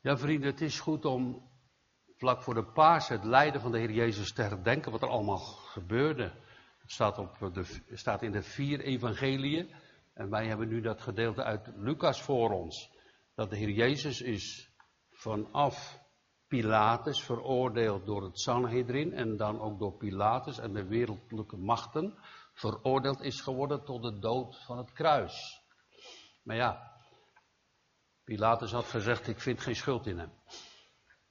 Ja, vrienden, het is goed om vlak voor de paas het lijden van de Heer Jezus te herdenken, wat er allemaal gebeurde. Het staat, op de, staat in de vier evangeliën. En wij hebben nu dat gedeelte uit Lucas voor ons. Dat de Heer Jezus is vanaf Pilatus veroordeeld door het Sanhedrin en dan ook door Pilatus en de wereldlijke machten veroordeeld is geworden tot de dood van het kruis. Maar ja, Pilatus had gezegd, ik vind geen schuld in hem.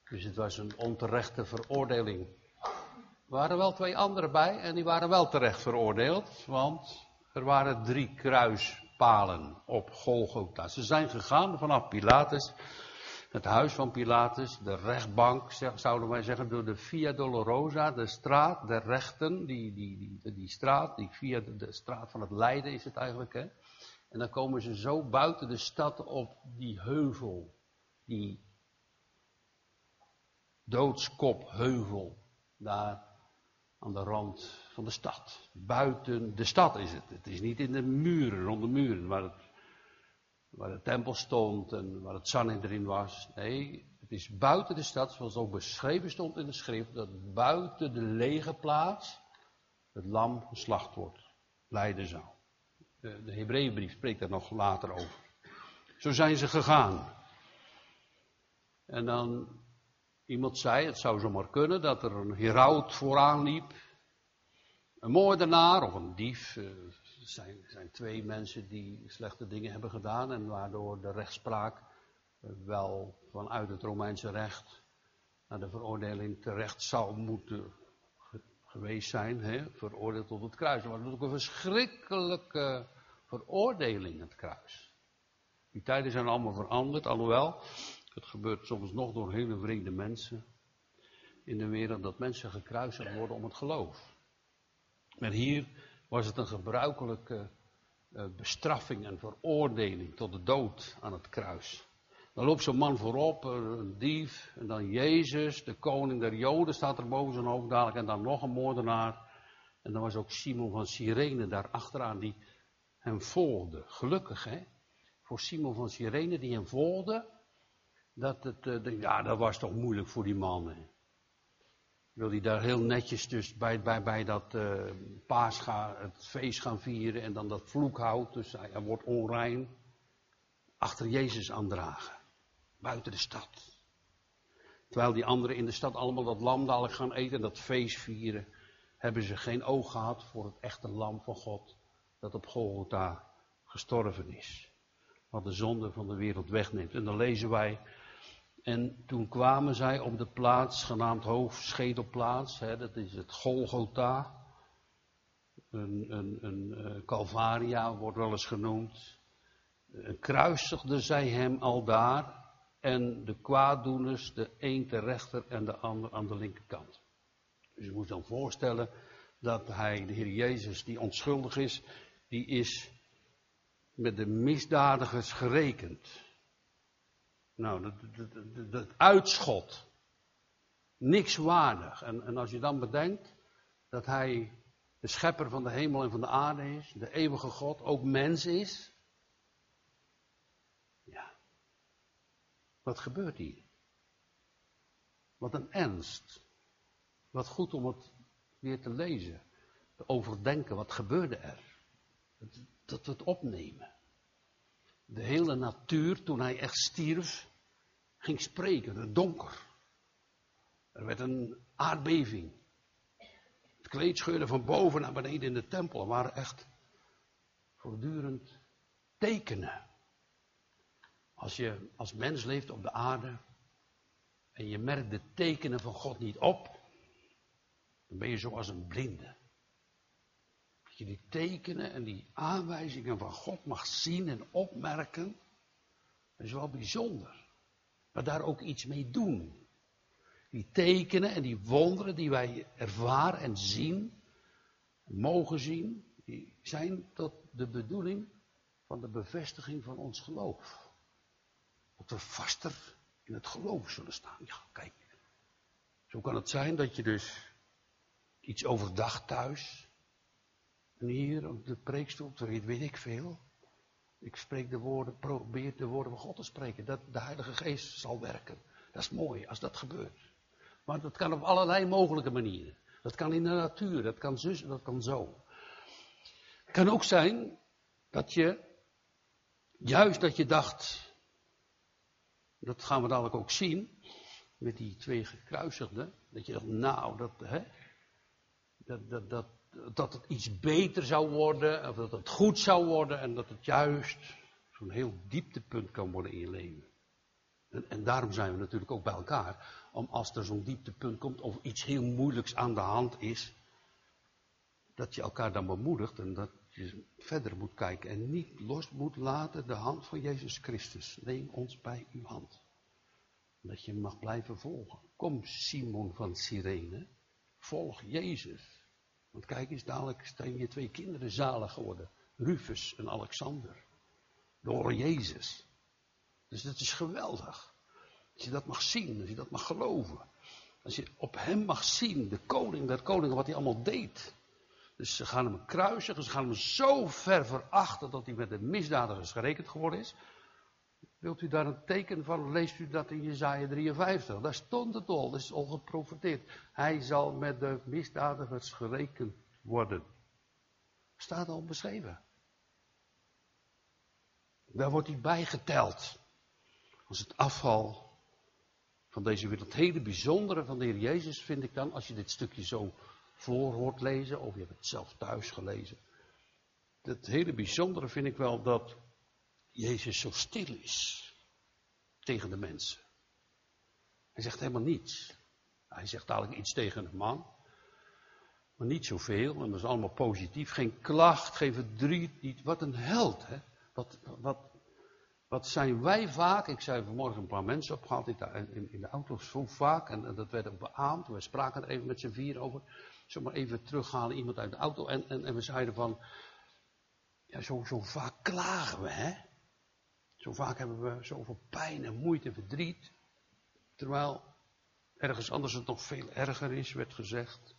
Dus het was een onterechte veroordeling. Er waren wel twee anderen bij en die waren wel terecht veroordeeld, want er waren drie kruispalen op Golgotha. Ze zijn gegaan vanaf Pilatus, het huis van Pilatus, de rechtbank, zouden wij zeggen, door de Via Dolorosa, de straat der rechten, die, die, die, die straat, die via de, de straat van het lijden is het eigenlijk, hè. En dan komen ze zo buiten de stad op die heuvel, die doodskopheuvel, daar aan de rand van de stad. Buiten de stad is het. Het is niet in de muren, rond de muren, waar, het, waar de tempel stond en waar het erin was. Nee, het is buiten de stad, zoals ook beschreven stond in de schrift, dat buiten de lege plaats het lam geslacht wordt, lijden zou. De, de Hebreeënbrief spreekt daar nog later over. Zo zijn ze gegaan. En dan, iemand zei, het zou zomaar kunnen, dat er een heraut vooraan liep. Een moordenaar of een dief. Er eh, zijn, zijn twee mensen die slechte dingen hebben gedaan en waardoor de rechtspraak eh, wel vanuit het Romeinse recht naar de veroordeling terecht zou moeten geweest zijn, hè, veroordeeld tot het kruis. Dat was natuurlijk een verschrikkelijke veroordeling, het kruis. Die tijden zijn allemaal veranderd, alhoewel, het gebeurt soms nog door hele vreemde mensen in de wereld, dat mensen gekruisigd worden om het geloof. Maar hier was het een gebruikelijke uh, bestraffing en veroordeling tot de dood aan het kruis. Dan loopt zo'n man voorop, een dief, en dan Jezus, de koning der Joden, staat er boven zijn hoofd dadelijk, en dan nog een moordenaar. En dan was ook Simon van Cyrene daar achteraan, die hem volgde. Gelukkig, hè? Voor Simon van Cyrene, die hem volgde, dat, het, uh, ja, dat was toch moeilijk voor die man. Wil hij daar heel netjes dus bij, bij, bij dat uh, paascha, het feest gaan vieren en dan dat vloekhout, dus hij, hij wordt onrein, achter Jezus aandragen buiten de stad. Terwijl die anderen in de stad allemaal dat lam dadelijk gaan eten en dat feest vieren, hebben ze geen oog gehad voor het echte lam van God dat op Golgotha gestorven is. Wat de zonde van de wereld wegneemt. En dan lezen wij, en toen kwamen zij op de plaats genaamd hoofdschedelplaats, hè, dat is het Golgotha. Een, een, een, een Calvaria wordt wel eens genoemd. Kruisigden zij hem al daar en de kwaaddoeners, de een ter rechter en de ander aan de linkerkant. Dus je moet dan voorstellen dat hij, de Heer Jezus, die onschuldig is, die is met de misdadigers gerekend. Nou, dat, uitschot. Niks waardig. En, en als je dan bedenkt dat hij de schepper van de hemel en van de aarde is, de eeuwige God, ook mens is, Wat gebeurt hier? Wat een ernst. Wat goed om het weer te lezen. Te overdenken, wat gebeurde er? Dat we het opnemen. De hele natuur, toen hij echt stierf, ging spreken. Het donker. Er werd een aardbeving. Het kleed scheurde van boven naar beneden in de tempel. Er waren echt voortdurend tekenen. Als je als mens leeft op de aarde en je merkt de tekenen van God niet op, dan ben je zoals een blinde. Dat je die tekenen en die aanwijzingen van God mag zien en opmerken, dat is wel bijzonder. Maar daar ook iets mee doen. Die tekenen en die wonderen die wij ervaren en zien, mogen zien, die zijn tot de bedoeling van de bevestiging van ons geloof. Dat we vaster in het geloof zullen staan. Ja, kijk. Zo kan het zijn dat je dus iets overdacht thuis. En hier op de preekstoel, weet ik veel. Ik spreek de woorden, probeer de woorden van God te spreken. Dat de Heilige Geest zal werken. Dat is mooi als dat gebeurt. Maar dat kan op allerlei mogelijke manieren. Dat kan in de natuur, dat kan zus, dat kan zo. Het kan ook zijn dat je, juist dat je dacht, dat gaan we dadelijk ook zien, met die twee gekruisigden, dat je dacht, nou, dat, hè, dat, dat, dat, dat het iets beter zou worden, of dat het goed zou worden, en dat het juist zo'n heel dieptepunt kan worden in je leven. En, en, daarom zijn we natuurlijk ook bij elkaar, om als er zo'n dieptepunt komt, of iets heel moeilijks aan de hand is, dat je elkaar dan bemoedigt en dat je verder moet kijken en niet los moet laten de hand van Jezus Christus. Neem ons bij uw hand. Dat je mag blijven volgen. Kom Simon van Sirene, volg Jezus. Want kijk eens, dadelijk zijn je twee kinderen zalig geworden. Rufus en Alexander. Door Jezus. Dus dat is geweldig. Als je dat mag zien, als je dat mag geloven. Als je op hem mag zien, de koning der koningen, wat hij allemaal deed. Dus ze gaan hem kruisigen, ze gaan hem zo ver verachten dat hij met de misdadigers gerekend geworden is. Wilt u daar een teken van, leest u dat in Jezaja 53. Daar stond het al, dat is al geprofeteerd. Hij zal met de misdadigers gerekend worden. Staat al beschreven. Daar wordt hij bijgeteld. Als het afval van deze wereld. Het hele bijzondere van de Heer Jezus vind ik dan, als je dit stukje zo voor hoort lezen, of je hebt het zelf thuis gelezen. Het hele bijzondere vind ik wel dat Jezus zo stil is tegen de mensen. Hij zegt helemaal niets. Hij zegt dadelijk iets tegen een man. Maar niet zoveel, en dat is allemaal positief. Geen klacht, geen verdriet, niet. Wat een held, hè. Wat, wat, wat zijn wij vaak, ik zei vanmorgen een paar mensen opgehaald in, in de auto, zo vaak, en, dat werd ook beaamd. We spraken er even met z'n vier over. Zomaar even terughalen, iemand uit de auto. En, en, en we zeiden van, ja, zo, zo vaak klagen we, hè. Zo vaak hebben we zoveel pijn en moeite en verdriet. Terwijl ergens anders het nog veel erger is, werd gezegd.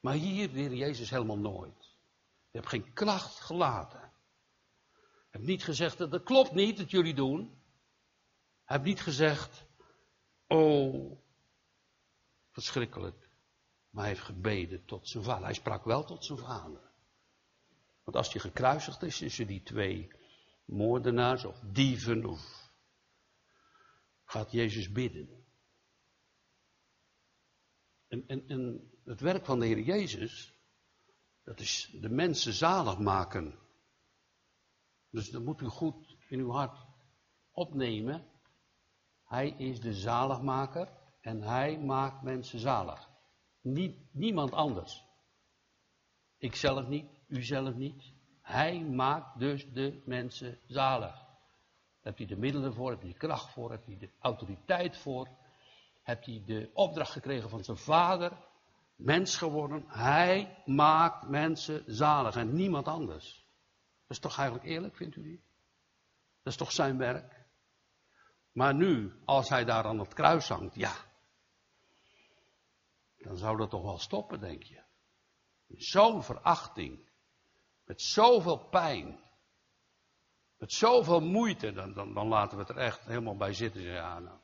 Maar hier, de Jezus, helemaal nooit. Je hebt geen klacht gelaten. Je hebt niet gezegd, dat klopt niet dat jullie doen. Hij heeft niet gezegd, oh, verschrikkelijk. Maar hij heeft gebeden tot zijn vader. Hij sprak wel tot zijn vader. Want als hij gekruisigd is tussen die twee moordenaars of dieven of gaat Jezus bidden. En, en, en het werk van de Heer Jezus, dat is de mensen zalig maken. Dus dat moet u goed in uw hart opnemen. Hij is de zaligmaker en hij maakt mensen zalig. Niet, niemand anders. Ik zelf niet, u zelf niet. Hij maakt dus de mensen zalig. Heb je de middelen voor, heb je de kracht voor, heb je de autoriteit voor. Heb je de opdracht gekregen van zijn vader, mens geworden. Hij maakt mensen zalig en niemand anders. Dat is toch eigenlijk eerlijk, vindt u niet? Dat is toch zijn werk? Maar nu, als hij daar aan het kruis hangt, ja. Dan zou dat toch wel stoppen, denk je. Zo'n verachting. Met zoveel pijn. Met zoveel moeite. Dan, dan, dan laten we het er echt helemaal bij zitten. Ja, nou.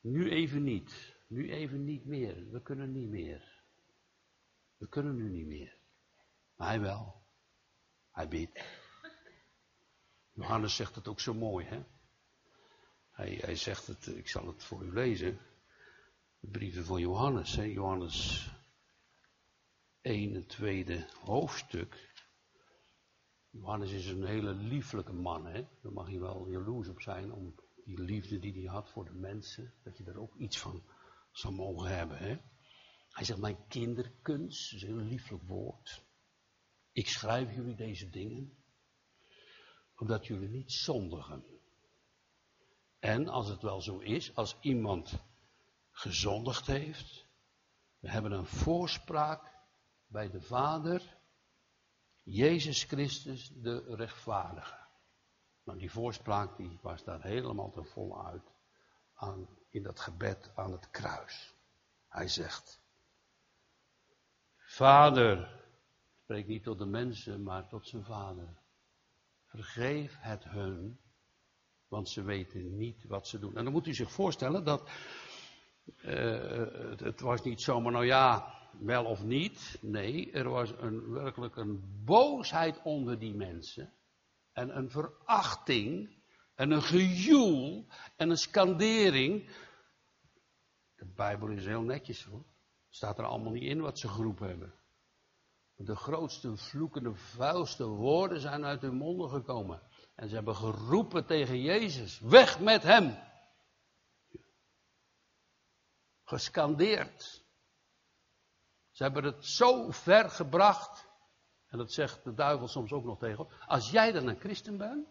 Nu even niet. Nu even niet meer. We kunnen niet meer. We kunnen nu niet meer. Maar hij wel. Hij bidt. Johannes zegt het ook zo mooi, hè? Hij, hij zegt het, ik zal het voor u lezen. De brieven van Johannes, hè? Johannes 1, het tweede hoofdstuk. Johannes is een hele lieflijke man, hè? Daar mag je wel jaloers op zijn, om die liefde die hij had voor de mensen, dat je daar ook iets van zou mogen hebben, hè? Hij zegt, mijn kinderkunst, dat is een heel lieflijk woord. Ik schrijf jullie deze dingen, omdat jullie niet zondigen. En als het wel zo is, als iemand gezondigd heeft, we hebben een voorspraak bij de Vader, Jezus Christus, de rechtvaardige. Maar die voorspraak die was daar helemaal ten volle uit aan, in dat gebed aan het kruis. Hij zegt, Vader, spreekt niet tot de mensen, maar tot zijn vader. vergeef het hun, want ze weten niet wat ze doen. En dan moet u zich voorstellen dat uh, het, het, was niet zomaar, nou ja, wel of niet. Nee, er was een, werkelijk een boosheid onder die mensen. En een verachting. En een gejoel. En een skandering. De Bijbel is heel netjes hoor. Staat er allemaal niet in wat ze geroepen hebben. De grootste vloekende, vuilste woorden zijn uit hun monden gekomen. En ze hebben geroepen tegen Jezus: weg met hem! Gescandeerd. Ze hebben het zo ver gebracht. En dat zegt de duivel soms ook nog tegen. Als jij dan een christen bent.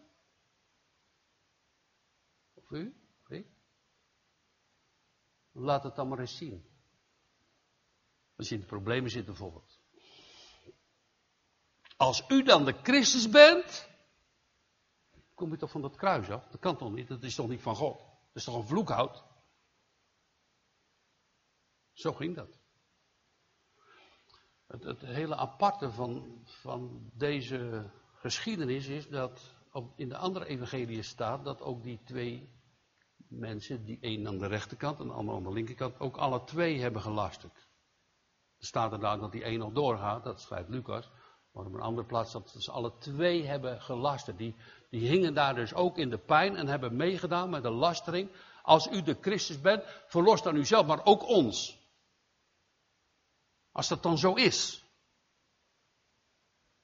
Of u, of ik. Laat het dan maar eens zien. Als je in de problemen zit bijvoorbeeld. Als u dan de Christus bent, kom je toch van dat kruis af? Dat kan toch niet? Dat is toch niet van God? Dat is toch een vloekhout? Zo ging dat. Het, het hele aparte van, van deze geschiedenis is dat in de andere evangelie staat dat ook die twee mensen, die een aan de rechterkant en de ander aan de linkerkant, ook alle twee hebben gelasterd. Er staat inderdaad dat die een nog doorgaat, dat schrijft Lucas. Maar op een andere plaats dat ze alle twee hebben gelasterd. Die, die hingen daar dus ook in de pijn en hebben meegedaan met de lastering. Als u de Christus bent, verlos dan uzelf, maar ook ons. Als dat dan zo is.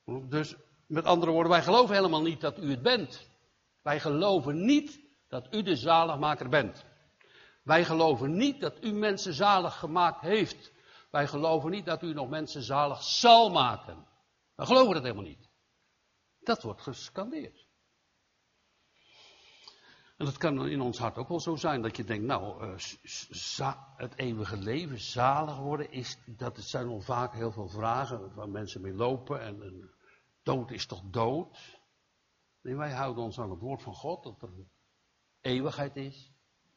Dus met andere woorden, wij geloven helemaal niet dat u het bent. Wij geloven niet dat u de zaligmaker bent. Wij geloven niet dat u mensen zalig gemaakt heeft. Wij geloven niet dat u nog mensen zalig zal maken. We geloven dat helemaal niet. Dat wordt gescandeerd. En dat kan in ons hart ook wel zo zijn dat je denkt, nou, uh, het eeuwige leven, zalig worden, is, dat zijn al vaak heel veel vragen waar mensen mee lopen. En, dood is toch dood? Nee, wij houden ons aan het woord van God, dat er eeuwigheid is,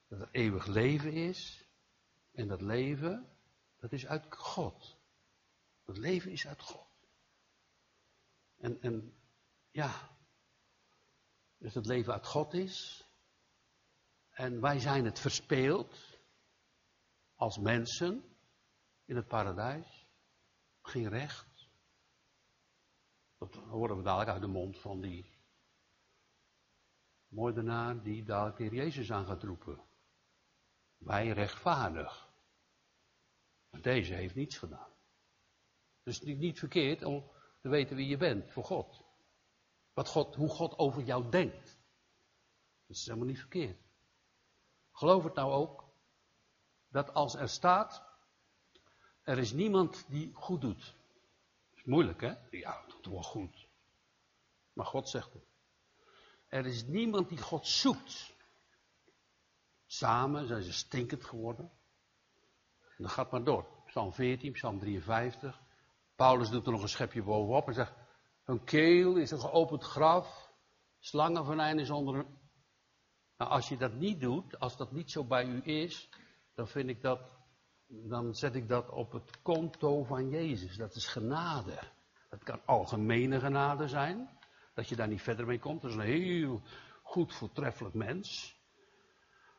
dat er eeuwig leven is. En dat leven, dat is uit God. Dat leven is uit God. En, en ja, dus het leven uit God is. En wij zijn het verspeeld als mensen in het paradijs. Geen recht. Dat horen we dadelijk uit de mond van die moordenaar die dadelijk weer Jezus aan gaat roepen. Wij rechtvaardig. Maar deze heeft niets gedaan. Dus het is niet verkeerd om te weten wie je bent voor God. Wat God hoe God over jou denkt. Dat is helemaal niet verkeerd. Geloof het nou ook, dat als er staat, er is niemand die goed doet. Dat is moeilijk, hè? Ja, dat doet wel goed. Maar God zegt het. Er is niemand die God zoekt. Samen zijn ze stinkend geworden. En dat gaat maar door. Psalm 14, Psalm 53. Paulus doet er nog een schepje bovenop en zegt: Een keel is een geopend graf, slangenvenijn is onder een. Nou, als je dat niet doet, als dat niet zo bij u is, dan vind ik dat, dan zet ik dat op het konto van Jezus. Dat is genade. Dat kan algemene genade zijn, dat je daar niet verder mee komt. Dat is een heel goed voortreffelijk mens.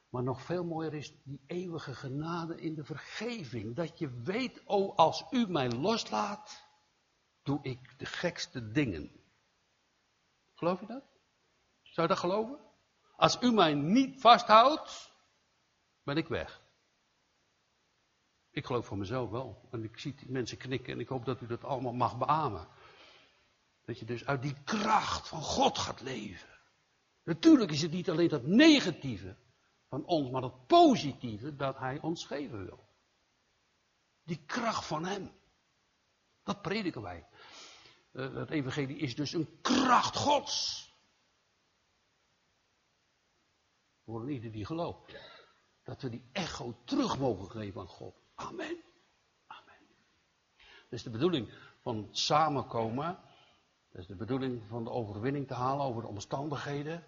Maar nog veel mooier is die eeuwige genade in de vergeving. Dat je weet, oh, als u mij loslaat, doe ik de gekste dingen. Geloof je dat? Zou je dat geloven? Als u mij niet vasthoudt, ben ik weg. Ik geloof voor mezelf wel. En ik zie die mensen knikken en ik hoop dat u dat allemaal mag beamen. Dat je dus uit die kracht van God gaat leven. Natuurlijk is het niet alleen dat negatieve van ons, maar het positieve dat Hij ons geven wil. Die kracht van Hem. Dat prediken wij. Uh, het evangelie is dus een kracht Gods. Voor ieder die gelooft. Dat we die echo terug mogen geven aan God. Amen. Amen. Dat is de bedoeling van samenkomen. Dat is de bedoeling van de overwinning te halen over de omstandigheden.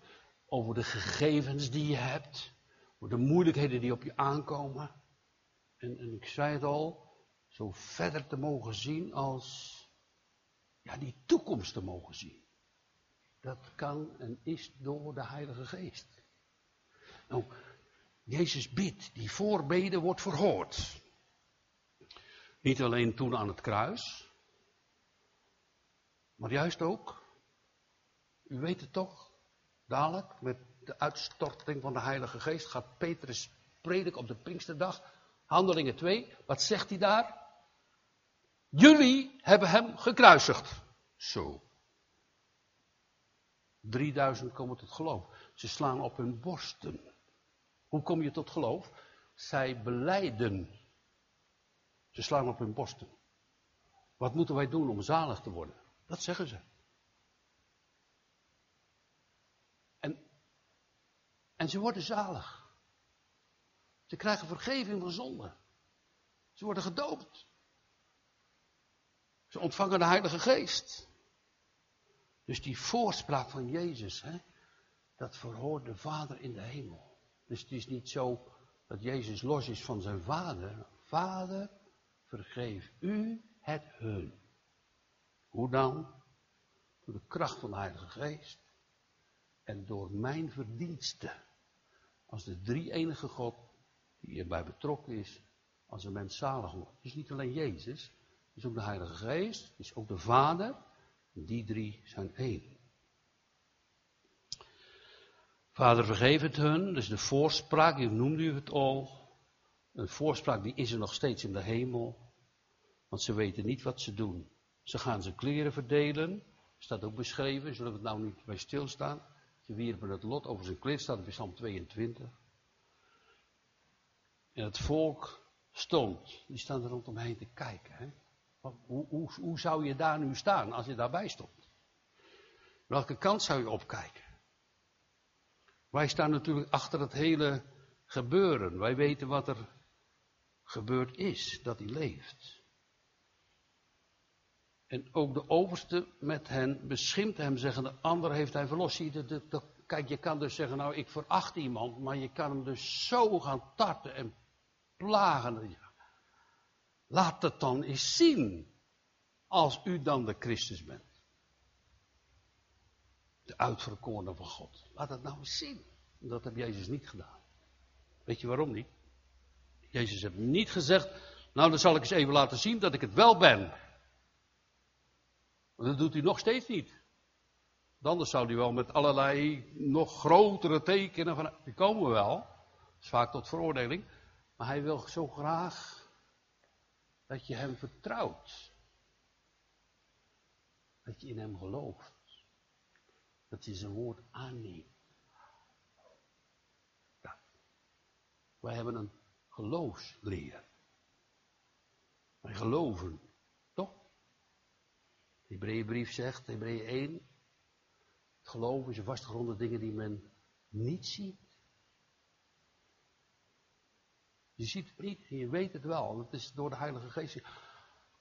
Over de gegevens die je hebt de moeilijkheden die op je aankomen. En, en ik zei het al, zo verder te mogen zien als, ja, die toekomst te mogen zien. dat kan en is door de Heilige Geest. Nou, Jezus bidt, die voorbeden wordt verhoord. Niet alleen toen aan het kruis, maar juist ook, u weet het toch, dadelijk met de uitstorting van de Heilige Geest gaat Petrus prediken op de Pinksterdag. Handelingen 2, wat zegt hij daar? Jullie hebben hem gekruisigd. Zo. 3000 komen tot geloof. Ze slaan op hun borsten. Hoe kom je tot geloof? Zij beleiden. Ze slaan op hun borsten. Wat moeten wij doen om zalig te worden? Dat zeggen ze. En, en ze worden zalig. Ze krijgen vergeving van zonde. Ze worden gedoopt. Ze ontvangen de Heilige Geest. Dus die voorspraak van Jezus, hè, dat verhoort de Vader in de hemel. Dus het is niet zo dat Jezus los is van zijn Vader. Vader, vergeef u het hun. Hoe dan? Door de kracht van de Heilige Geest en door mijn verdiensten. Als de drie enige God die erbij betrokken is, als een mens zalig wordt. Het is niet alleen Jezus, het is ook de Heilige Geest, het is ook de Vader. Die drie zijn één. Vader, vergeef het hun. Dus de voorspraak, u noemde u het al. Een voorspraak die is er nog steeds in de hemel. Want ze weten niet wat ze doen. Ze gaan zijn kleren verdelen. Staat ook beschreven, zullen we het nou niet bij stilstaan. Ze wierpen het lot over zijn kleed, staat in Psalm 22. En het volk stond, die staan er rondomheen te kijken. Hè? Hoe, hoe, hoe zou je daar nu staan als je daarbij stond? Welke kant zou je opkijken? Wij staan natuurlijk achter het hele gebeuren. Wij weten wat er gebeurd is, dat hij leeft. En ook de overste met hen beschimt hem, zeggen de ander heeft hij verlost. Kijk, je kan dus zeggen, nou ik veracht iemand, maar je kan hem dus zo gaan tarten en plagen. Laat het dan eens zien, als u dan de Christus bent. De uitverkorene van God. Laat het nou eens zien. Dat heb Jezus niet gedaan. Weet je waarom niet? Jezus heeft niet gezegd, nou dan zal ik eens even laten zien dat ik het wel ben. Maar dat doet hij nog steeds niet. Anders zou hij wel met allerlei nog grotere tekenen van, die komen wel. Dat is vaak tot veroordeling. Maar hij wil zo graag dat je hem vertrouwt. Dat je in hem gelooft. Dat je zijn woord aanneemt. Wij hebben een geloofsleer. Wij geloven, toch? De Hebreeënbrief zegt, Hebreeën 1, het geloof is een vastgegronde dingen die men niet ziet. Je ziet het niet en je weet het wel. Dat is door de Heilige Geest.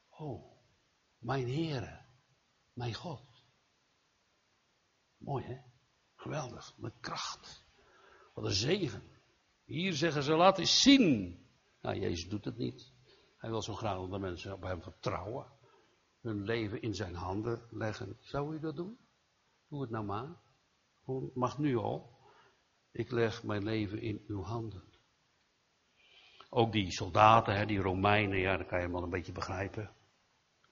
Oh, mijn Heere, mijn God. Mooi hè? Geweldig, met kracht. Wat een zegen. Hier zeggen ze, laat eens zien. Nou, Jezus doet het niet. Hij wil zo graag dat de mensen op hem vertrouwen. Hun leven in zijn handen leggen. Zou u dat doen? Doe het nou maar. Mag nu al. Ik leg mijn leven in uw handen. Ook die soldaten, hè, die Romeinen, ja, dat kan je wel een beetje begrijpen.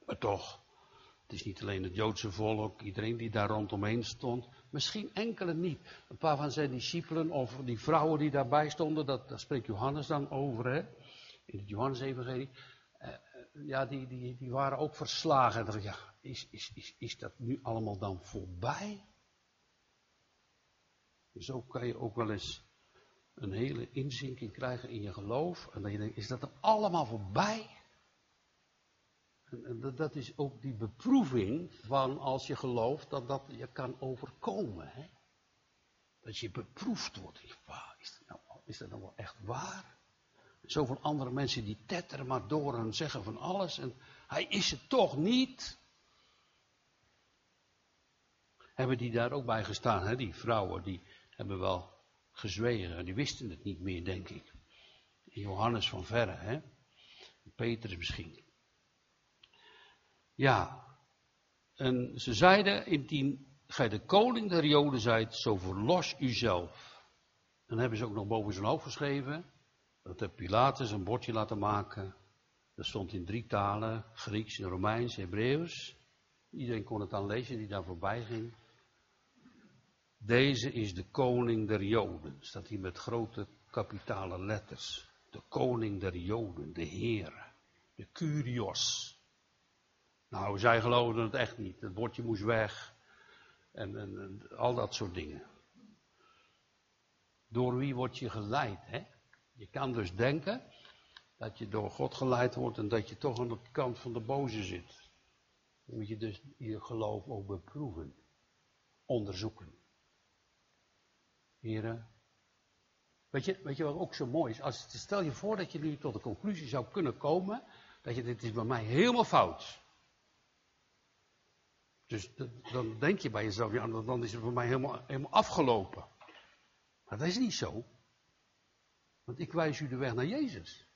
Maar toch, het is niet alleen het Joodse volk, iedereen die daar rondomheen stond. Misschien enkele niet. Een paar van zijn discipelen of die vrouwen die daarbij stonden, dat, daar spreekt Johannes dan over, hè, in het Johannes-evangelie. Uh, ja, die, die, die waren ook verslagen. En ja, is, is, is, is dat nu allemaal dan voorbij? Zo kan je ook wel eens een hele inzinking krijgen in je geloof. En dat je denkt, is dat er allemaal voorbij? Dat is ook die beproeving van als je gelooft dat dat je kan overkomen. Hè? Dat je beproefd wordt. Is dat, nou, is nou wel echt waar? Zoveel andere mensen die tetteren maar door en zeggen van alles. En hij is het toch niet. Hebben die daar ook bij gestaan, hè? die vrouwen, die hebben wel gezwegen. Die wisten het niet meer, denk ik. Johannes van Verre, hè? Petrus misschien. Ja, en ze zeiden in die gij de koning der Joden zijt, zo verlos uzelf. Dan hebben ze ook nog boven zijn hoofd geschreven, dat heeft Pilatus een bordje laten maken. Dat stond in drie talen, Grieks, Romeins, Hebreeuws. Iedereen kon het dan lezen die daar voorbij ging. Deze is de koning der Joden, staat hier met grote kapitale letters. De koning der Joden, de Heer, de Curios. Nou, zij geloofden het echt niet. Het bordje moest weg. En, en, al dat soort dingen. Door wie word je geleid? Hè? Je kan dus denken dat je door God geleid wordt en dat je toch aan de kant van de boze zit. Dan moet je dus je geloof ook beproeven, onderzoeken. Heren, weet je, weet je wat ook zo mooi is? Als, stel je voor dat je nu tot de conclusie zou kunnen komen dat je dit is bij mij helemaal fout. Dus dan denk je bij jezelf, ja, dan is het voor mij helemaal, helemaal afgelopen. Maar dat is niet zo. Want ik wijs u de weg naar Jezus.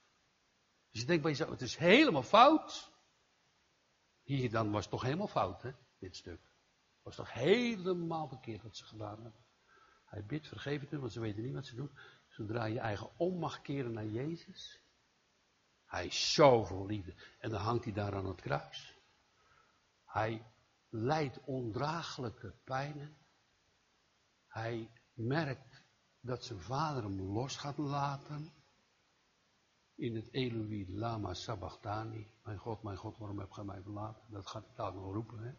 Dus je denkt bij jezelf, het is helemaal fout. Hier dan was het toch helemaal fout, hè, dit stuk. Het was toch helemaal verkeerd wat ze gedaan hebben. Hij bidt, vergeef het hem, want ze weten niet wat ze doen. Zodra je eigen om keren naar Jezus. Hij is zo vol liefde. En dan hangt hij daar aan het kruis. Hij lijdt ondraaglijke pijnen. Hij merkt dat zijn vader hem los gaat laten. In het Eloi Lama Sabachthani. Mijn God, mijn God, waarom heb je mij verlaten? Dat gaat hij daar nog roepen. Hè?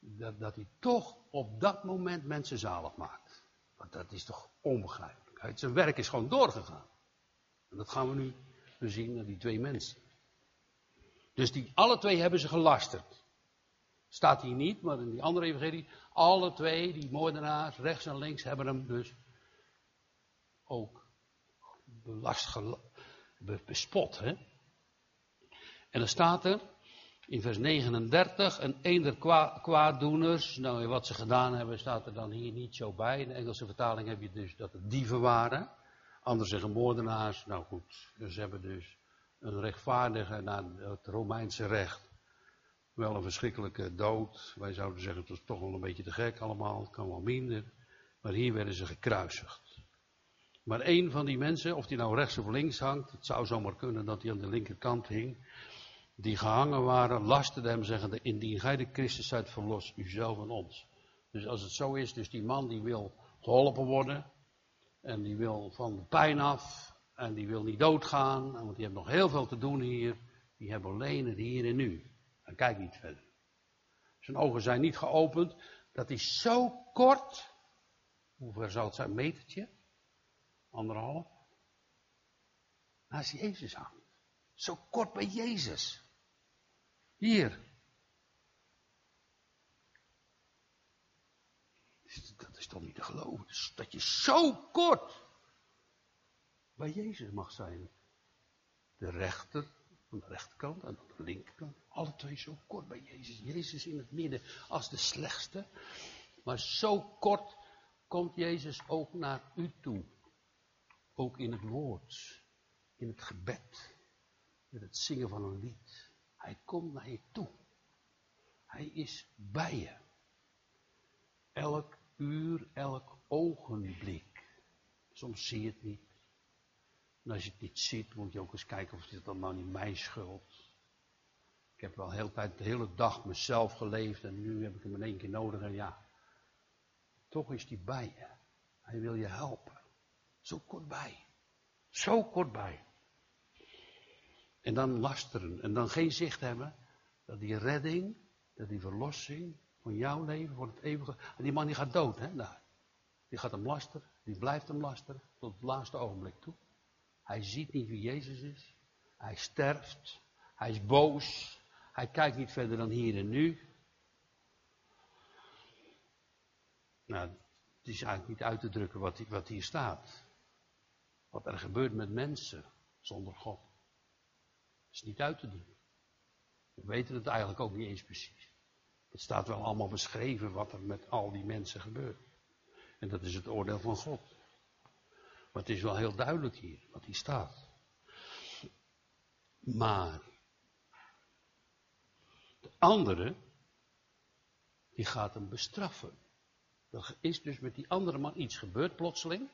Dat, dat hij toch op dat moment mensen zalig maakt. Want dat is toch onbegrijpelijk. Zijn werk is gewoon doorgegaan. En dat gaan we nu zien naar die twee mensen. Dus die, alle twee hebben ze gelasterd. Staat hier niet, maar in die andere evangelie. Alle twee, die moordenaars, rechts en links, hebben hem dus ook belast, bespot. Hè? En dan staat er in vers 39, een eender kwaaddoeners, nou wat ze gedaan hebben staat er dan hier niet zo bij. In de Engelse vertaling heb je dus dat het dieven waren. Anderen zeggen moordenaars, nou goed, ze hebben dus een rechtvaardige naar het Romeinse recht. Wel een verschrikkelijke dood. Wij zouden zeggen, het was toch wel een beetje te gek allemaal, het kan wel minder. Maar hier werden ze gekruisigd. Maar één van die mensen, of die nou rechts of links hangt, het zou zomaar kunnen dat hij aan de linkerkant hing, die gehangen waren, lasterde hem zeggende, indien gij de Christus zijt, verlos uzelf en ons. Dus als het zo is, dus die man die wil geholpen worden, en die wil van de pijn af, en die wil niet doodgaan, want die heeft nog heel veel te doen hier, die hebben alleen het hier en nu. Kijk niet verder. Zijn ogen zijn niet geopend, dat is zo kort, hoe ver zal het zijn, metertje? anderhalf, naast Jezus hangt. Zo kort bij Jezus. Hier. Dat is toch niet te geloven. Dat je zo kort bij Jezus mag zijn. De rechter, aan de rechterkant en aan de linkerkant. Alle twee zo kort bij Jezus. Jezus in het midden als de slechtste. Maar zo kort komt Jezus ook naar u toe. Ook in het woord, in het gebed, in het zingen van een lied. Hij komt naar je toe. Hij is bij je. Elk uur, elk ogenblik. Soms zie je het niet. En als je het niet ziet, moet je ook eens kijken of dan nou niet mijn schuld. Ik heb wel heel tijd, de hele dag mezelf geleefd en nu heb ik hem in één keer nodig en ja. Toch is hij bij je. Hij wil je helpen. Zo kortbij. Zo kortbij. En dan lasteren. En dan geen zicht hebben dat die redding, dat die verlossing van jouw leven voor het eeuwige. En die man die gaat dood, hè? Nou, die gaat hem lasteren. Die blijft hem lasteren tot het laatste ogenblik toe. Hij ziet niet wie Jezus is. Hij sterft. Hij is boos. Hij kijkt niet verder dan hier en nu. Nou, het is eigenlijk niet uit te drukken wat, wat hier staat. Wat er gebeurt met mensen zonder God. is niet uit te doen. We weten het eigenlijk ook niet eens precies. Het staat wel allemaal beschreven wat er met al die mensen gebeurt. En dat is het oordeel van God. Maar het is wel heel duidelijk hier wat hier staat. Maar de anderen, die gaat hem bestraffen. Er is dus met die andere man iets gebeurd plotseling.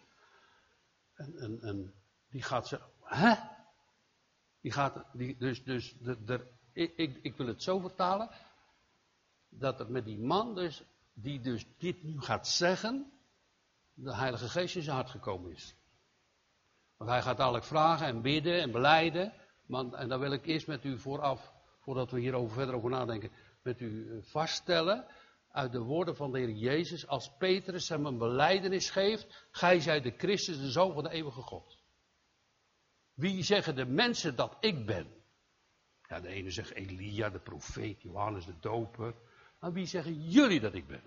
En, en, en die gaat zeggen, hè? Die gaat, die, dus, dus de, de, ik, ik, ik wil het zo vertalen, dat er met die man dus, die dus dit nu gaat zeggen, de Heilige Geest in zijn hart gekomen is. Want hij gaat dadelijk vragen en bidden en beleiden. Maar, en dan wil ik eerst met u vooraf, voordat we hierover verder over nadenken, met u eh, vaststellen uit de woorden van de Heer Jezus, als Petrus hem een beleidenis geeft, gij zijt de Christus, de Zoon van de eeuwige God. Wie zeggen de mensen dat ik ben? Ja, de ene zegt Elia, de profeet, Johannes de doper. Maar wie zeggen jullie dat ik ben?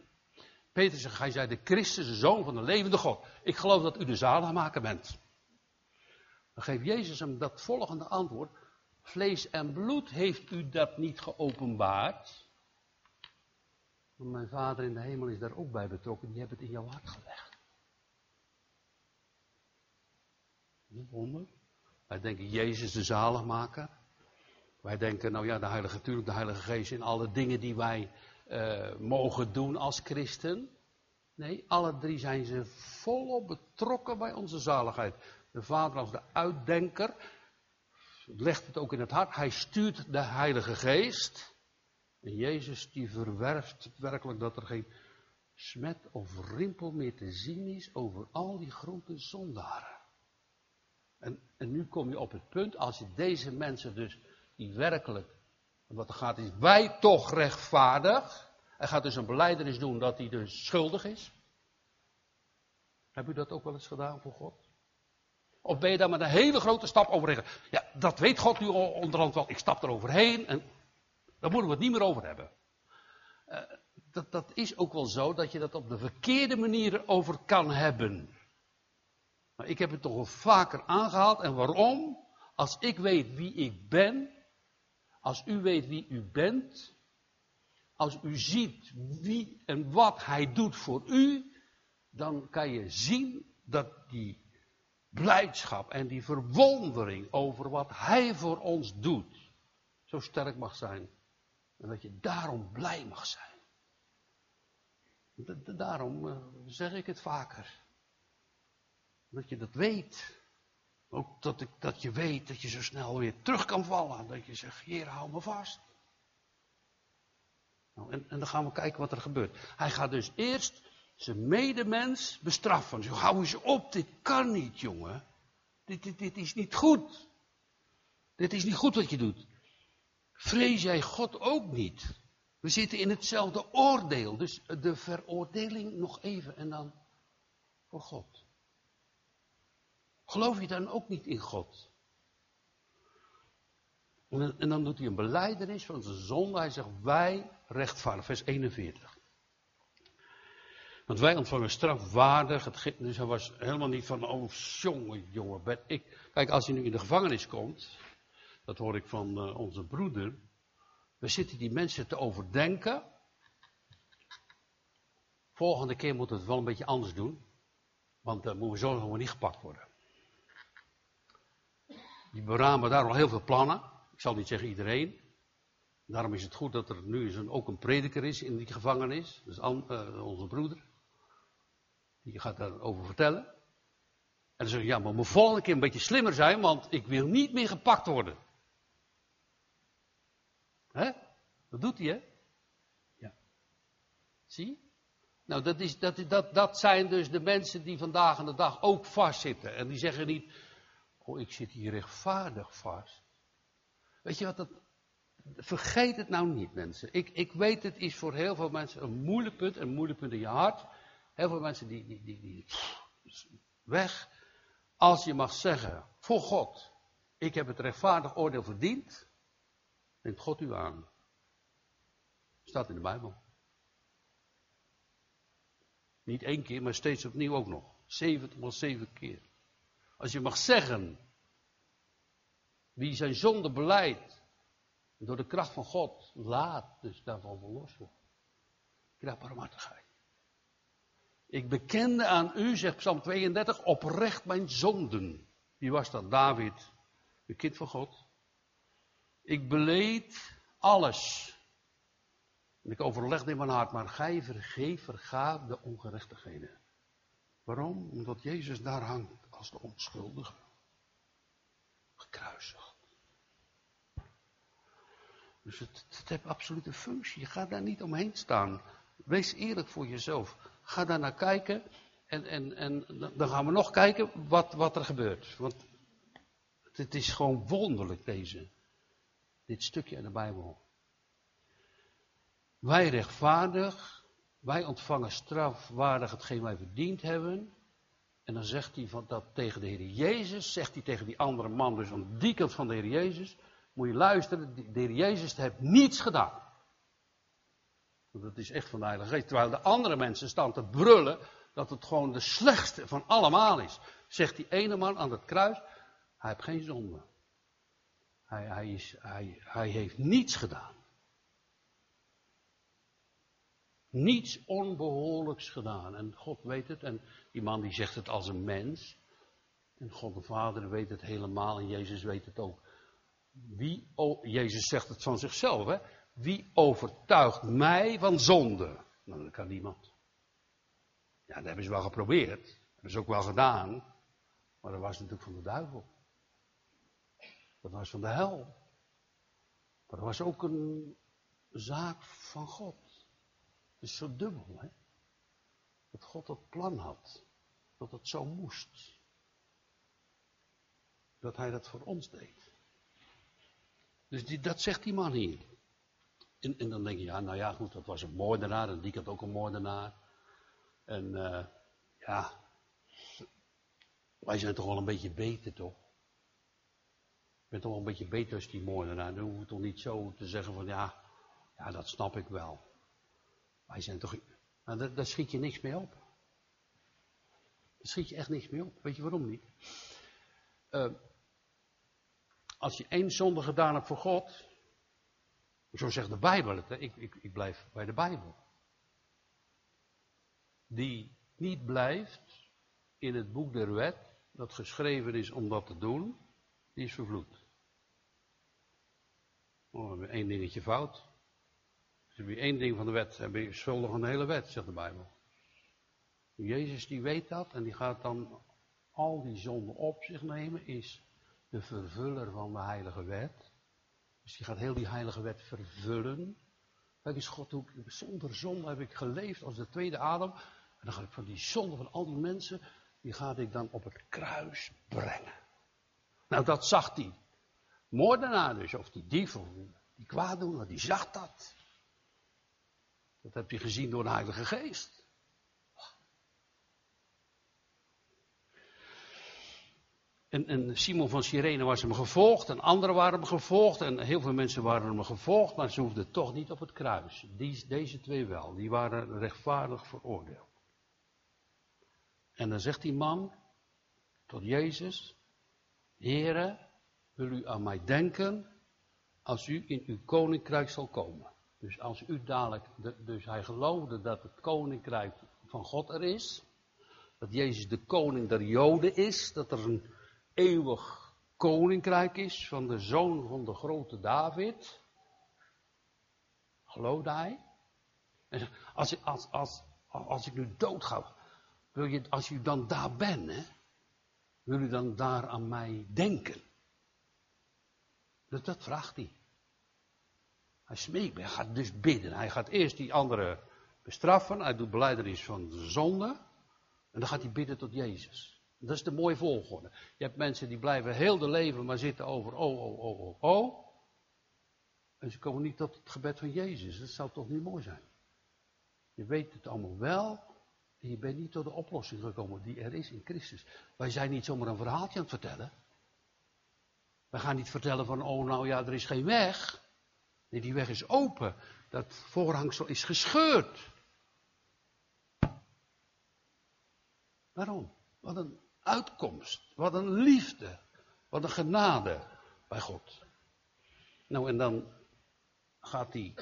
Petrus zegt, gij zijt de Christus, de Zoon van de levende God. Ik geloof dat u de zaligmaker bent. Dan geeft Jezus hem dat volgende antwoord. Vlees en bloed heeft u dat niet geopenbaard. Mijn vader in de hemel is daar ook bij betrokken. Die heeft het in jouw hart gelegd. Niet wonder. Wij denken Jezus de zaligmaker. Wij denken, nou ja, de Heilige, natuurlijk de Heilige Geest in alle dingen die wij uh, mogen doen als christen. Nee, alle drie zijn ze volop betrokken bij onze zaligheid. De Vader als de uitdenker legt het ook in het hart. Hij stuurt de Heilige Geest. En Jezus die verwerft werkelijk dat er geen smet of rimpel meer te zien is over al die grote zondaren. En, en nu kom je op het punt, als je deze mensen dus, die werkelijk, wat er gaat is, wij toch rechtvaardig. Hij gaat dus een beleidenis doen dat hij dus schuldig is. Heb u dat ook wel eens gedaan voor God? Of ben je daar met een hele grote stap overheen? Ja, dat weet God nu onderhand wel. Ik stap er overheen en daar moeten we het niet meer over hebben. Uh, dat, dat is ook wel zo dat je dat op de verkeerde manier over kan hebben. Maar ik heb het toch wel vaker aangehaald. En waarom? Als ik weet wie ik ben, als u weet wie u bent, als u ziet wie en wat hij doet voor u, dan kan je zien dat die blijdschap en die verwondering over wat hij voor ons doet, zo sterk mag zijn. En dat je daarom blij mag zijn. Daarom eh, zeg ik het vaker. Dat je dat weet. Ook dat, ik, dat je weet dat je zo snel weer terug kan vallen. Dat je zegt, Heer, hou me vast. Nou, en, en, dan gaan we kijken wat er gebeurt. Hij gaat dus eerst zijn medemens bestraffen. Zo, hou eens op, dit kan niet, jongen. Dit, dit, is niet goed. Dit is niet goed wat je doet. Vrees jij God ook niet? We zitten in hetzelfde oordeel. Dus de veroordeling nog even en dan voor God. Geloof je dan ook niet in God? En, dan doet hij een beleidenis van zijn zonde. Hij zegt, wij rechtvaardig. Vers 41. Want wij ontvangen strafwaardig. Het, dus hij was helemaal niet van, oh jongen, jongen, ben ik. Kijk, als hij nu in de gevangenis komt. Dat hoor ik van uh, onze broeder. We zitten die mensen te overdenken. Volgende keer moeten we het wel een beetje anders doen. Want dan moeten we dat we niet gepakt worden. Die beramen daar al heel veel plannen. Ik zal niet zeggen iedereen. Daarom is het goed dat er nu ook een prediker is in die gevangenis. Dus onze broeder. Die gaat daarover vertellen. En dan zeg je, ja, maar we moeten volgende keer een beetje slimmer zijn, want ik wil niet meer gepakt worden. Hè? Dat doet hij, hè? Ja. Zie? Nou, dat, is, dat, dat, dat zijn dus de mensen die vandaag aan de dag ook vastzitten. En die zeggen niet, Oh, ik zit hier rechtvaardig vast. Weet je wat dat. Vergeet het nou niet, mensen. Ik, ik weet, het is voor heel veel mensen een moeilijk punt, een moeilijk punt in je hart. Heel veel mensen die, die, die, die weg. Als je mag zeggen, voor God, ik heb het rechtvaardig oordeel verdiend, neemt God u aan. Staat in de Bijbel. Niet één keer, maar steeds opnieuw ook nog. 70 mal zeven keer. Als je mag zeggen, wie zijn zonde beleidt, door de kracht van God, laat dus daarvan verlost worden. Krijg barmhartigheid. Ik bekende aan u, zegt Psalm 32, oprecht mijn zonden. Wie was dat? David, de kind van God. Ik beleed alles. En ik overlegde in mijn hart, maar gij vergeef, vergaaf de ongerechtigheden. Waarom? Omdat Jezus daar hangt als de onschuldige. Gekruisigd. Dus het, het heeft absoluut een functie. Je gaat daar niet omheen staan. Wees eerlijk voor jezelf. Ga daar naar kijken. En, en, en dan gaan we nog kijken wat, wat er gebeurt. Want het is gewoon wonderlijk, deze. Dit stukje in de Bijbel. Wij rechtvaardig, wij ontvangen strafwaardig hetgeen wij verdiend hebben. En dan zegt hij van dat tegen de Heer Jezus, zegt hij tegen die andere man, dus aan die kant van de Heer Jezus, moet je luisteren, de Heer Jezus heeft niets gedaan. Want dat is echt van de Heilige Geest. Terwijl de andere mensen staan te brullen dat het gewoon de slechtste van allemaal is. Zegt die ene man aan het kruis, hij heeft geen zonde. Hij, hij, is, hij, hij heeft niets gedaan. Niets onbehoorlijks gedaan. En God weet het. En die man die zegt het als een mens. En God de Vader weet het helemaal. En Jezus weet het ook. Wie, oh, Jezus zegt het van zichzelf. Hè? Wie overtuigt mij van zonde? Nou, dat kan niemand. Ja, dat hebben ze wel geprobeerd. Dat hebben ze ook wel gedaan. Maar dat was natuurlijk van de duivel. Dat was van de hel. Maar dat was ook een zaak van God. Het is zo dubbel, hè? Dat God dat plan had. Dat het zo moest. Dat hij dat voor ons deed. Dus die, dat zegt die man hier. En, dan denk je, ja, nou ja, goed, dat was een moordenaar en die had ook een moordenaar. En uh, ja, wij zijn toch wel een beetje beter, toch? Ik ben toch wel een beetje beter als die moordenaar. Dan hoef je toch niet zo te zeggen van, ja, ja, dat snap ik wel. Wij zijn toch... Nou, daar, schiet je niks mee op. Daar schiet je echt niks mee op. Weet je waarom niet? Uh, als je één zonde gedaan hebt voor God, zo zegt de Bijbel het, hè? Ik, ik, ik blijf bij de Bijbel. Die niet blijft in het boek der wet, dat geschreven is om dat te doen, die is vervloekt. Oh, hebben één dingetje fout. Als je één ding van de wet, heb je schuldig aan de hele wet, zegt de Bijbel. Jezus die weet dat en die gaat dan al die zonden op zich nemen, is de vervuller van de heilige wet. Dus die gaat heel die heilige wet vervullen. Kijk eens, God, hoe, zonder zonde heb ik geleefd als de tweede Adam. En dan ga ik van die zonde van al die mensen, die ga ik dan op het kruis brengen. Nou, dat zag die moordenaar dus, of die dief, die kwaaddoener, die zag dat. Dat heb je gezien door de Heilige Geest. En, Simon van Sirene was hem gevolgd en anderen waren hem gevolgd en heel veel mensen waren hem gevolgd, maar ze hoefden toch niet op het kruis. Die, deze twee wel, die waren rechtvaardig veroordeeld. En dan zegt die man tot Jezus, Heere, wil u aan mij denken als u in uw koninkrijk zal komen. Dus als u dadelijk, dus hij geloofde dat het koninkrijk van God er is, dat Jezus de koning der Joden is, dat er een eeuwig koninkrijk is van de zoon van de grote David. Geloofde hij? En als, als, als, als ik nu dood ga, wil je, als u dan daar bent, wil u dan daar aan mij denken? Dat, dat vraagt hij. Hij smeekt, hij gaat dus bidden. Hij gaat eerst die anderen bestraffen, hij doet beleidenis van de zonde, en dan gaat hij bidden tot Jezus. Dat is de mooie volgorde. Je hebt mensen die blijven heel de leven maar zitten over oh, oh, oh, oh, oh. En ze komen niet tot het gebed van Jezus. Dat zou toch niet mooi zijn? Je weet het allemaal wel. En je bent niet tot de oplossing gekomen die er is in Christus. Wij zijn niet zomaar een verhaaltje aan het vertellen. We gaan niet vertellen van, oh nou ja, er is geen weg. Nee, die weg is open. Dat voorhangsel is gescheurd. Waarom? Wat een uitkomst. Wat een liefde. Wat een genade bij God. Nou, en dan gaat hij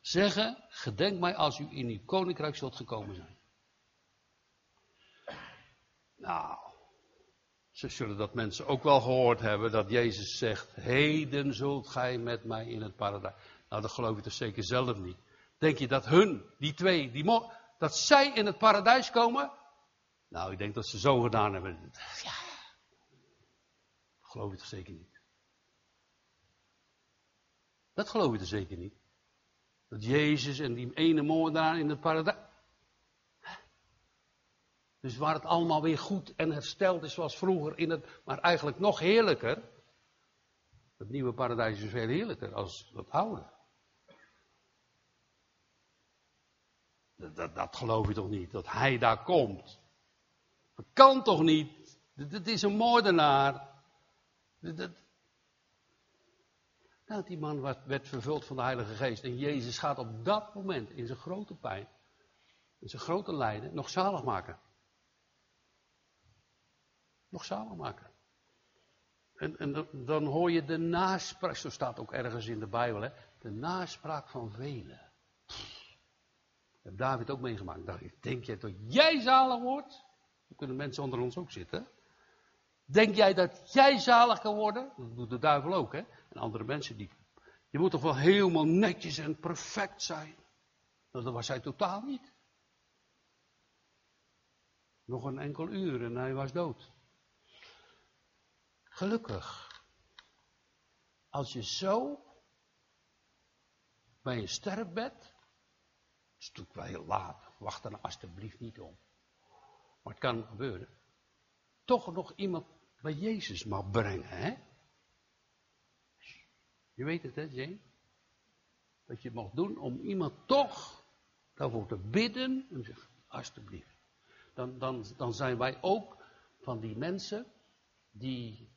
zeggen: Gedenk mij als u in uw koninkrijk zult gekomen zijn. Nou, ze zullen dat mensen ook wel gehoord hebben dat Jezus zegt: Heden zult gij met mij in het paradijs. Nou, dat geloof je toch zeker zelf niet. Denk je dat hun, die twee, die dat zij in het paradijs komen? Nou, ik denk dat ze zo gedaan hebben. Ja. Dat geloof je toch zeker niet. Dat geloof je toch zeker niet. Dat Jezus en die ene moordenaar in het paradijs. Dus waar het allemaal weer goed en hersteld is zoals vroeger in het, maar eigenlijk nog heerlijker. Het nieuwe paradijs is veel heerlijker als het oude. Dat, dat, dat geloof je toch niet, dat hij daar komt. Dat kan toch niet? Dit is een moordenaar. Dat, nou, die man werd, vervuld van de Heilige Geest. En Jezus gaat op dat moment in zijn grote pijn, in zijn grote lijden, nog zalig maken. Nog zalig maken. En, en dan hoor je de naspraak, zo staat ook ergens in de Bijbel, hè, de naspraak van velen. Dat heeft David ook meegemaakt. Denk jij dat jij zalig wordt? Dan kunnen mensen onder ons ook zitten. Denk jij dat jij zalig kan worden? Dat doet de duivel ook, hè? En andere mensen die. Je moet toch wel helemaal netjes en perfect zijn. Nou, dat was hij totaal niet. Nog een enkel uur en hij was dood. Gelukkig. Als je zo bij een sterfbed. Dat is natuurlijk wel heel laat. Wacht er alsjeblieft niet om. Maar het kan gebeuren. Toch nog iemand bij Jezus mag brengen, hè? Je weet het, hè, Jane? Dat je mag doen om iemand toch daarvoor te bidden. En zeg, alsjeblieft. Dan, dan, dan zijn wij ook van die mensen die,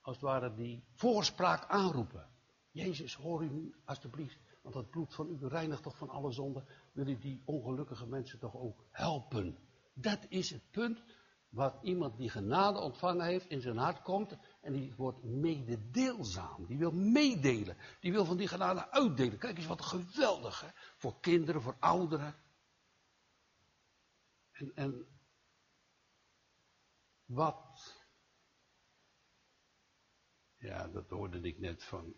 als het ware, die voorspraak aanroepen. Jezus, hoor u alsjeblieft. Want het bloed van u reinigt toch van alle zonden. Wil u die ongelukkige mensen toch ook helpen? Dat is het punt wat iemand die genade ontvangen heeft in zijn hart komt en die wordt mededeelzaam. Die wil meedelen. Die wil van die genade uitdelen. Kijk eens wat geweldig hè. Voor kinderen, voor ouderen. En, en wat. Ja, dat hoorde ik net van.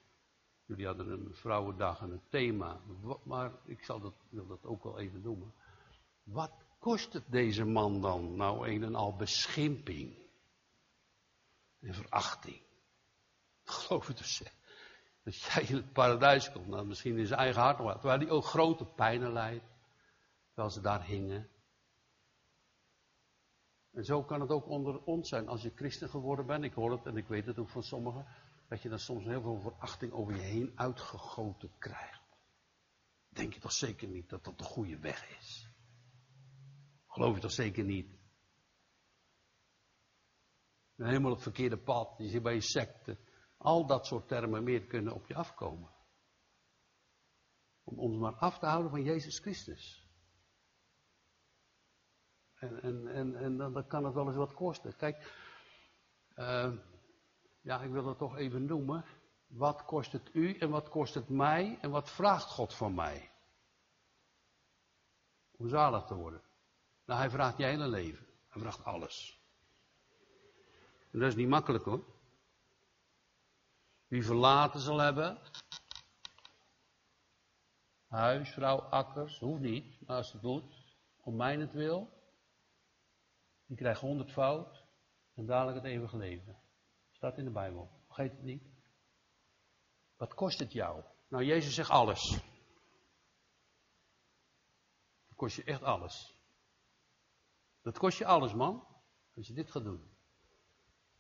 Jullie hadden een vrouwendag en een thema. Maar ik zal dat, wil dat ook wel even noemen. Wat kost het deze man dan nou een en al beschimping en verachting? Geloof het dus. Dat jij in het paradijs komt, nou, misschien in zijn eigen hart waar hij ook grote pijnen leidt, terwijl ze daar hingen. En zo kan het ook onder ons zijn, als je christen geworden bent, ik hoor het en ik weet het ook van sommigen, dat je dan soms heel veel verachting over je heen uitgegoten krijgt. Denk je toch zeker niet dat dat de goede weg is? Geloof je toch zeker niet? Helemaal het verkeerde pad. Je zit bij je secte. Al dat soort termen meer kunnen op je afkomen. Om ons maar af te houden van Jezus Christus. En, en, en, en dan, kan het wel eens wat kosten. Kijk, uh, ja, ik wil het toch even noemen. Wat kost het u en wat kost het mij en wat vraagt God van mij? Om zalig te worden. Nou, hij vraagt je hele leven. Hij vraagt alles. En dat is niet makkelijk hoor. Wie verlaten zal hebben. Huis, vrouw, akkers, hoeft niet. Maar als het doet, om mijnent wil. Die krijgt honderd fout. En dadelijk het eeuwige leven. Staat in de Bijbel. Vergeet het niet. Wat kost het jou? Nou, Jezus zegt alles. Het kost je echt alles. Dat kost je alles, man. Als je dit gaat doen.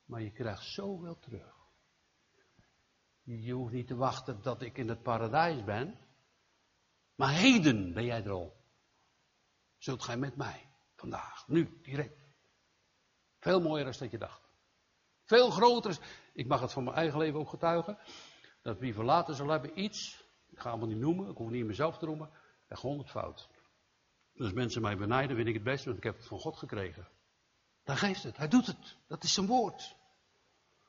Maar je krijgt zoveel terug. Je hoeft niet te wachten dat ik in het paradijs ben. Maar heden ben jij er al. Zult gij met mij. Vandaag. Nu. Direct. Veel mooier dan dat je dacht. Veel groter. Ik mag het van mijn eigen leven ook getuigen. Dat wie verlaten zal hebben iets. Ik ga hem niet noemen. Ik hoef niet mezelf te noemen. Echt honderd fout. Als mensen mij benijden, vind ik het best, want ik heb het van God gekregen. Dan geeft het. Hij doet het. Dat is zijn woord.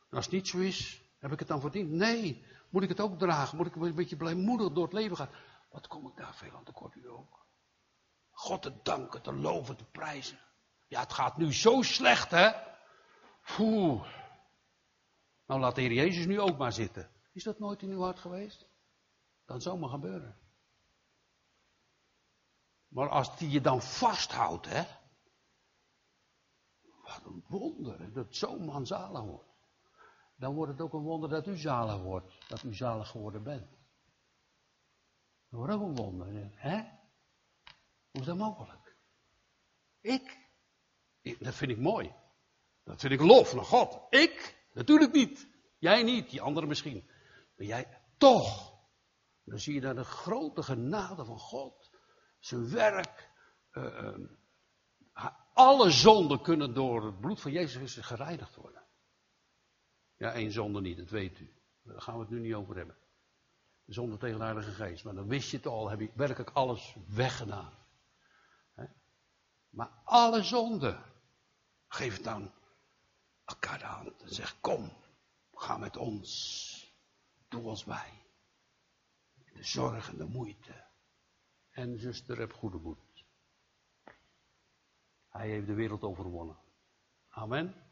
Als het niet zo is, heb ik het dan verdiend? Nee. Moet ik het ook dragen? Moet ik een beetje blijmoedig door het leven gaan? Wat kom ik daar veel aan tekort u ook? God te danken, te loven, te prijzen. Ja, het gaat nu zo slecht, hè? Oeh. Nou, laat de Heer Jezus nu ook maar zitten. Is dat nooit in uw hart geweest? kan zomaar gebeuren. Maar als die je dan vasthoudt, hè. Wat een wonder, dat zo'n man zalig wordt. Dan wordt het ook een wonder dat u zalig wordt. Dat u zalig geworden bent. Dat wordt ook een wonder, hè? Hoe is dat mogelijk? Ik? ik? Dat vind ik mooi. Dat vind ik lof naar God. Ik? Natuurlijk niet. Jij niet, die anderen misschien. Maar jij toch. Dan zie je daar de grote genade van God. Zijn werk. Uh, alle zonden kunnen door het bloed van Jezus gereinigd worden. Ja, één zonde niet, dat weet u. Daar gaan we het nu niet over hebben. De zonde tegen de Heilige Geest. Maar dan wist je het al, heb je werkelijk alles weggedaan. Maar alle zonden. Geef het aan elkaar de hand en zeg: Kom, ga met ons. Doe ons bij. De zorg en de moeite. En zuster, heb goede moed. Hij heeft de wereld overwonnen. Amen.